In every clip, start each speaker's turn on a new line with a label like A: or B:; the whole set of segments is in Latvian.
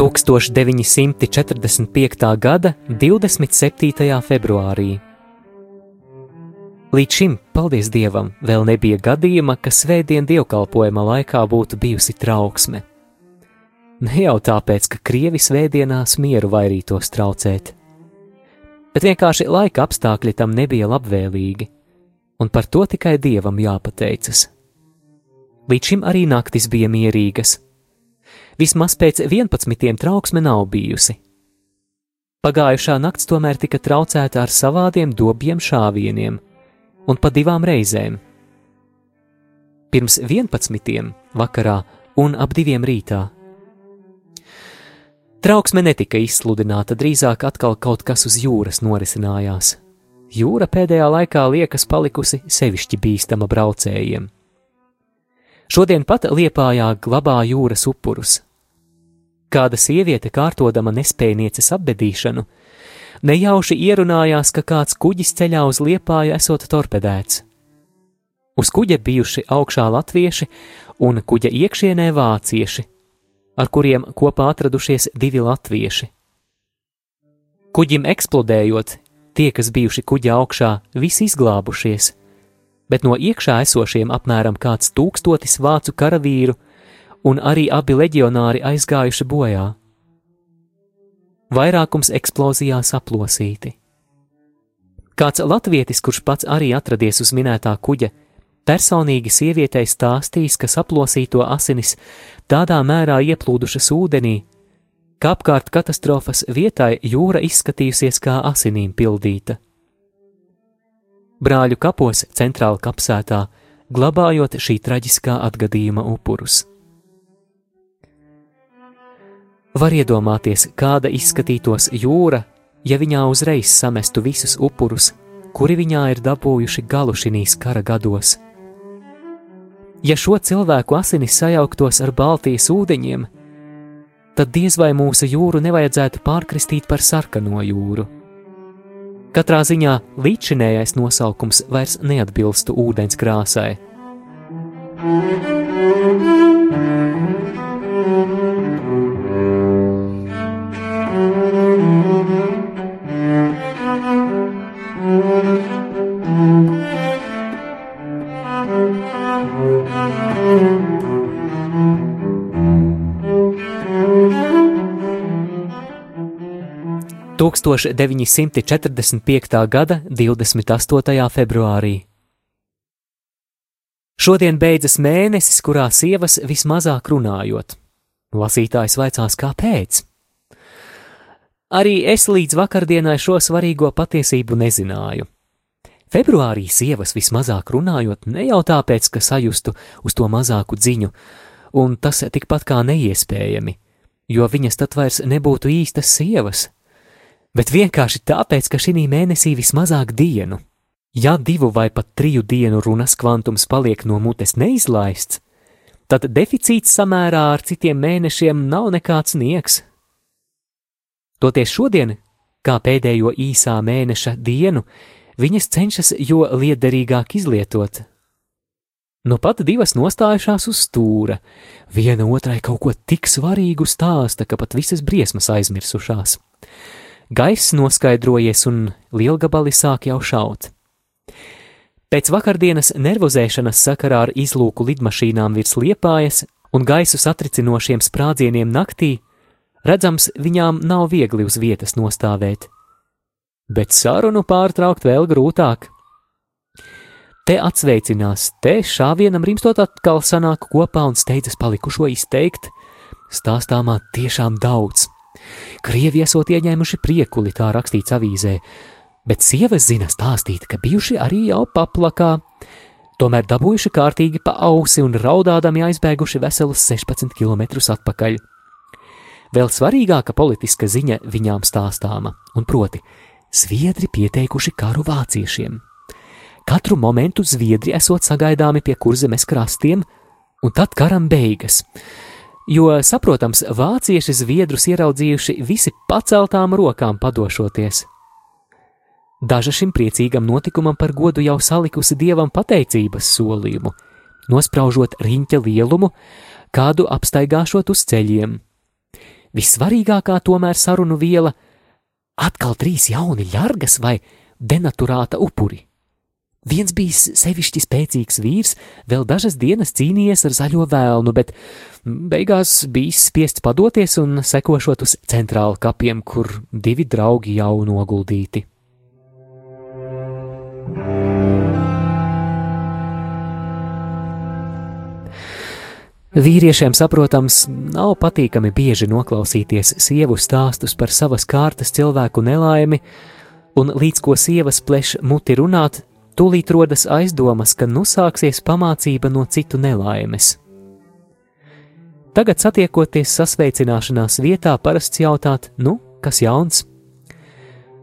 A: 1945. gada 27. februārī. Līdz šim, paldies Dievam, vēl nebija gadījuma, ka svētdien dievkalpojuma laikā būtu bijusi trauksme. Ne jau tāpēc, ka krievi svētdienās mieru vairītos traucēt, bet vienkārši laika apstākļi tam nebija labvēlīgi, un par to tikai Dievam jāpateicas. Līdz šim arī naktis bija mierīgas, Vismaz pēc 11. trauksme nav bijusi. Pagājušā nakts tomēr tika traucēta ar savādiem dobiem šāvieniem, un pa divām reizēm. Pirms 11. vakarā un ap diviem rītā. Trauksme netika izsludināta, drīzāk atkal kaut kas uz jūras norisinājās. Jūra pēdējā laikā liekas palikusi sevišķi bīstama braucējiem. Šodien pat Liepājā glabā jūras upurus, Kāda sieviete kārtodama nespējnieces apbedīšanu, nejauši ierunājās, ka kāds kuģis ceļā uz liepāju esot torpedēts. Uz kuģa bijuši augšā latvieši un kuģa iekšienē vācieši, ar kuriem kopā atradušies divi latvieši. Kuģim eksplodējot, tie, kas bijuši kuģa augšā, visi izglābušies, bet no iekšā esošiem apmēram kāds tūkstotis vācu karavīru un arī abi leģionāri aizgājuši bojā. Vairākums eksplozijās aplosīti. Kāds latvietis, kurš pats arī atradies uz minētā kuģa, personīgi sievietei stāstījis, ka aplosīto asinis tādā mērā ieplūdušas ūdenī, ka apkārt katastrofas vietai jūra izskatījusies kā asinīm pildīta. Brāļu kapos centrāla kapsētā, glabājot šī traģiskā atgadījuma upurus. Var iedomāties, kāda izskatītos jūra, ja viņā uzreiz samestu visus upurus, kuri viņā ir dabūjuši galu šīs kara gados. Ja šo cilvēku asinis sajauktos ar Baltijas ūdeņiem, tad diez vai mūsu jūru nevajadzētu pārkristīt par sarkano jūru. Katrā ziņā līdzinējais nosaukums vairs neatbilstu ūdens krāsai. Tūkstoš 945. gada 28. februārī. Šodien beidzas mēnesis, kurā sievas vismazāk runājot. Lasītājs vaicās, kāpēc? Arī es līdz vakardienai šo svarīgo patiesību nezināju. Februārī sievas vismazāk runājot ne jau tāpēc, ka sajustu uz to mazāku dziņu, un tas tikpat kā neiespējami, jo viņas tad vairs nebūtu īstas sievas, bet vienkārši tāpēc, ka šī mēnesī vismazāk dienu. Ja divu vai pat triju dienu runas kvantums paliek no mutes neizlaists, tad deficīts samērā ar citiem mēnešiem nav nekāds nieks. Toties šodien, kā pēdējo īsā mēneša dienu, viņas cenšas jo liederīgāk izlietot. Nu pat divas nostājušās uz stūra, viena otrai kaut ko tik svarīgu stāsta, ka pat visas briesmas aizmirsušās. Gaiss noskaidrojies un lielgabali sāk jau šaut. Pēc vakardienas nervozēšanas sakarā ar izlūku lidmašīnām virs liepājas un gaisu satricinošiem sprādzieniem naktī Redzams, viņām nav viegli uz vietas nostāvēt, bet sarunu pārtraukt vēl grūtāk. te atsveicinās, te šāvienam rimstot atkal sanāk kopā un steidzas palikušo izteikt, stāstāmā tiešām daudz. Krievi esot ieņēmuši priekuli, tā rakstīts avīzē, bet sievas zina stāstīt, ka bijuši arī jau paplakā, tomēr dabūjuši kārtīgi pa ausi un raudādami aizbēguši veselus 16 km atpakaļ. Vēl svarīgāka politiska ziņa viņām stāstāma, un proti, Zviedri pieteikuši karu vāciešiem. Katru momentu Zviedri esot sagaidāmi pie kurzemes krastiem, un tad karam beigas. Jo, saprotams, vācieši Zviedrus ieraudzījuši visi paceltām rokām padošoties. Daža šim priecīgam notikumam par godu jau salikusi dievam pateicības solījumu, nospraužot riņķa lielumu, kādu apstaigāšot uz ceļiem. Vissvarīgākā tomēr sarunu viela - atkal trīs jauni ļargas vai denaturāta upuri. Viens bija sevišķi spēcīgs vīrs, vēl dažas dienas cīnījies ar zaļo vēlnu, bet beigās bija spiests padoties un sekošot uz centrālu kapiem, kur divi draugi jau noguldīti. Vīriešiem, saprotams, nav patīkami bieži noklausīties sievu stāstus par savas kārtas cilvēku nelaimi, un līdz ko sievas pleš muti runāt, tūlīt rodas aizdomas, ka nu sāksies pamācība no citu nelaimes. Tagad, satiekoties sasveicināšanās vietā, parasts jautāt, nu, kas jauns?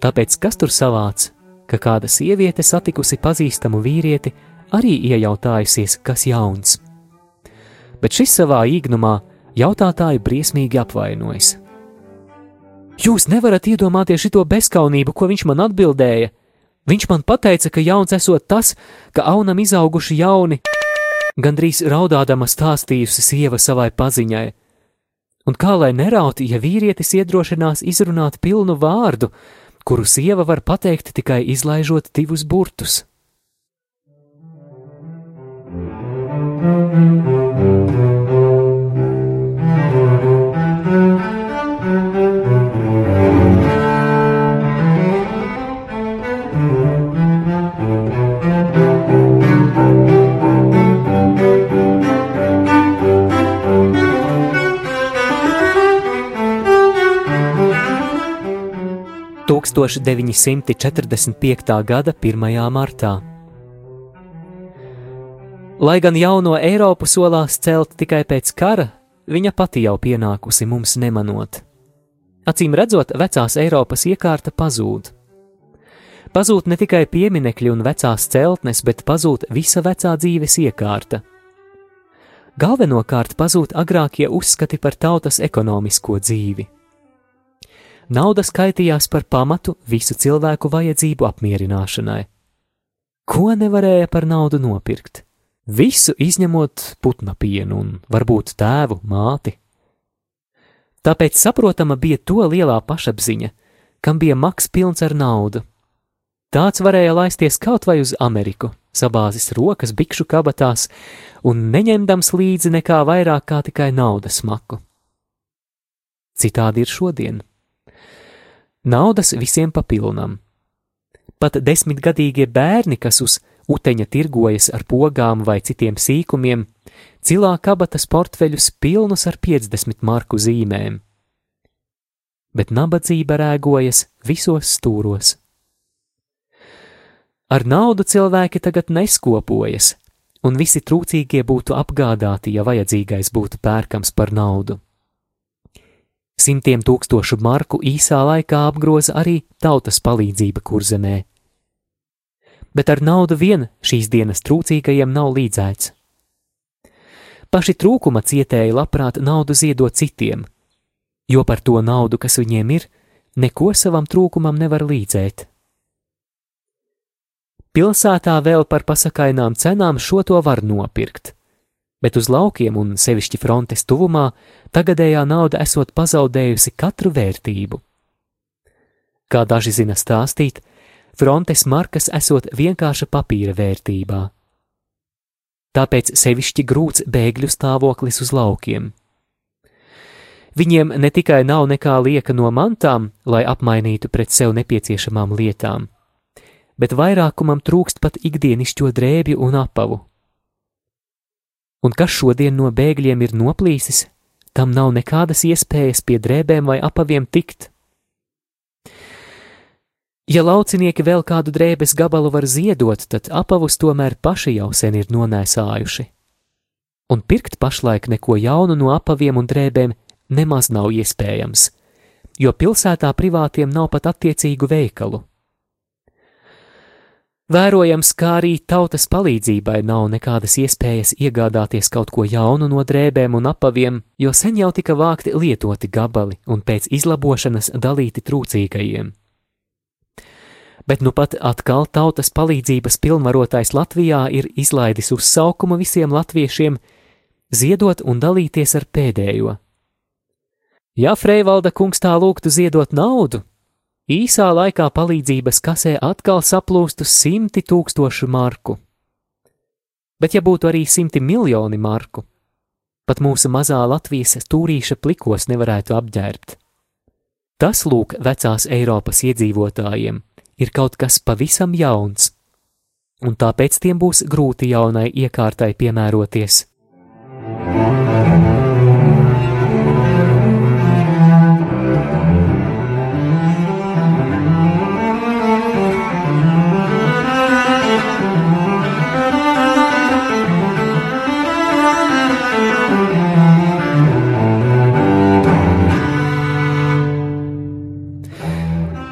A: Tāpēc kas tur savāds, ka kāda sieviete satikusi pazīstamu vīrieti, arī iejautājusies, kas jauns? bet šis savā īgnumā jautātāju briesmīgi apvainojas. Jūs nevarat iedomāties šo bezskaunību, ko viņš man atbildēja. Viņš man teica, ka jauns esot tas, ka aunam izauguši jauni, gandrīz raudādama stāstījusi sieva savai paziņai. Un kā lai nerauti, ja vīrietis iedrošinās izrunāt pilnu vārdu, kuru sieva var pateikt tikai izlaižot divus burtus? 1945. gada 1. martā. Lai gan jauno Eiropu solās celt tikai pēc kara, viņa pati jau pienākusi mums nemanot. Acīm redzot, vecās Eiropas iekārta pazūd. Pazūd ne tikai pieminekļi un vecās celtnes, bet pazūd visa vecā dzīves iekārta. Galvenokārt pazūd agrākie uzskati par tautas ekonomisko dzīvi. Nauda skaitījās par pamatu visu cilvēku vajadzību apmierināšanai. Ko nevarēja par naudu nopirkt? Visu izņemot putna pienu un varbūt tēvu, māti. Tāpēc saprotama bija to lielā pašapziņa, kam bija maks pilns ar naudu. Tāds varēja laisties kaut vai uz Ameriku, sabāzis rokas bikšu kabatās un neņemdams līdzi nekā vairāk kā tikai naudas maku. Citādi ir šodien. Naudas visiem papilnam. Pat desmitgadīgie bērni, kas uz uteņa tirgojas ar pogām vai citiem sīkumiem, cilā kabatas portfeļus pilnus ar 50 marku zīmēm. Bet nabadzība rēgojas visos stūros. Ar naudu cilvēki tagad neskopojas, un visi trūcīgie būtu apgādāti, ja vajadzīgais būtu pērkams par naudu. Simtiem tūkstošu marku īsā laikā apgroza arī tautas palīdzība kurzemē. Bet ar naudu vien šīs dienas trūcīgajiem nav līdzēts. Paši trūkuma cietēji labprāt naudu ziedot citiem, jo par to naudu, kas viņiem ir, neko savam trūkumam nevar līdzēt. Pilsētā vēl par pasakainām cenām šo to var nopirkt, bet uz laukiem un sevišķi frontes tuvumā tagadējā nauda esot pazaudējusi katru vērtību. Kā daži zina stāstīt, frontes markas esot vienkārša papīra vērtībā. Tāpēc sevišķi grūts bēgļu stāvoklis uz laukiem. Viņiem ne tikai nav nekā lieka no mantām, lai apmainītu pret sev nepieciešamām lietām, bet vairākumam trūkst pat ikdienišķo drēbju un apavu. Un kas šodien no bēgļiem ir noplīsis, tam nav nekādas iespējas pie drēbēm vai apaviem tikt. Ja laucinieki vēl kādu drēbes gabalu var ziedot, tad apavus tomēr paši jau sen ir nonēsājuši. Un pirkt pašlaik neko jaunu no apaviem un drēbēm nemaz nav iespējams, jo pilsētā privātiem nav pat attiecīgu veikalu. Vērojams, kā arī tautas palīdzībai nav nekādas iespējas iegādāties kaut ko jaunu no drēbēm un apaviem, jo sen jau tika vākti lietoti gabali un pēc izlabošanas dalīti trūcīgajiem. Bet nu pat atkal tautas palīdzības pilnvarotais Latvijā ir izlaidis uzsaukumu visiem latviešiem ziedot un dalīties ar pēdējo. Ja Freivalda kungs tā lūgtu ziedot naudu, īsā laikā palīdzības kasē atkal saplūstu simti tūkstošu marku. Bet ja būtu arī simti miljoni marku, pat mūsu mazā Latvijas stūrīša plikos nevarētu apģērbt. Tas, lūk, vecās Eiropas iedzīvotājiem ir kaut kas pavisam jauns, un tāpēc tiem būs grūti jaunai iekārtai piemēroties.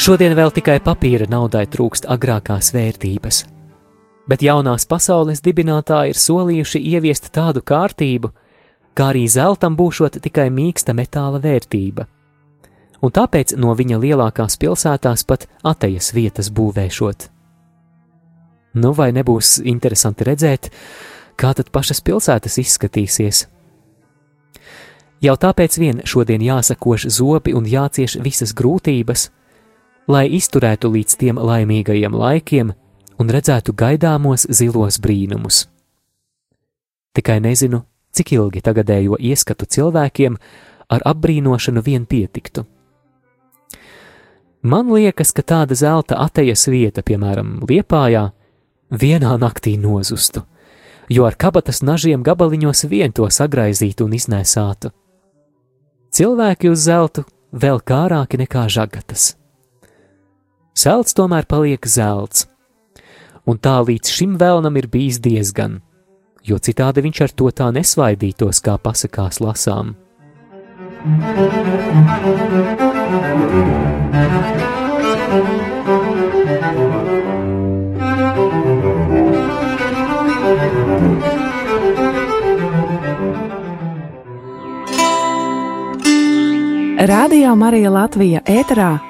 A: Šodien vēl tikai papīra naudai trūkst agrākās vērtības, bet jaunās pasaules dibinātāji ir solījuši ieviest tādu kārtību, kā arī zeltam būšot tikai mīksta metāla vērtība. Un tāpēc no viņa lielākās pilsētās pat atejas vietas būvēšot. Nu, vai nebūs interesanti redzēt, kā tad pašas pilsētas izskatīsies? Jau tāpēc vien šodien jāsakoš zobi un jācieš visas grūtības, lai izturētu līdz tiem laimīgajiem laikiem un redzētu gaidāmos zilos brīnumus. Tikai nezinu, cik ilgi tagadējo ieskatu cilvēkiem ar apbrīnošanu vien pietiktu. Man liekas, ka tāda zelta atejas vieta, piemēram, Liepājā, vienā naktī nozustu, jo ar kabatas nažiem gabaliņos vien to sagraizītu un iznēsātu. Cilvēki uz zeltu vēl kārāki nekā žagatas. Zelts tomēr paliek zelts, un tā līdz šim vēlnam ir bijis diezgan, jo citādi viņš ar to tā nesvaidītos, kā pasakās lasām.
B: Radio Marija Latvija ēterā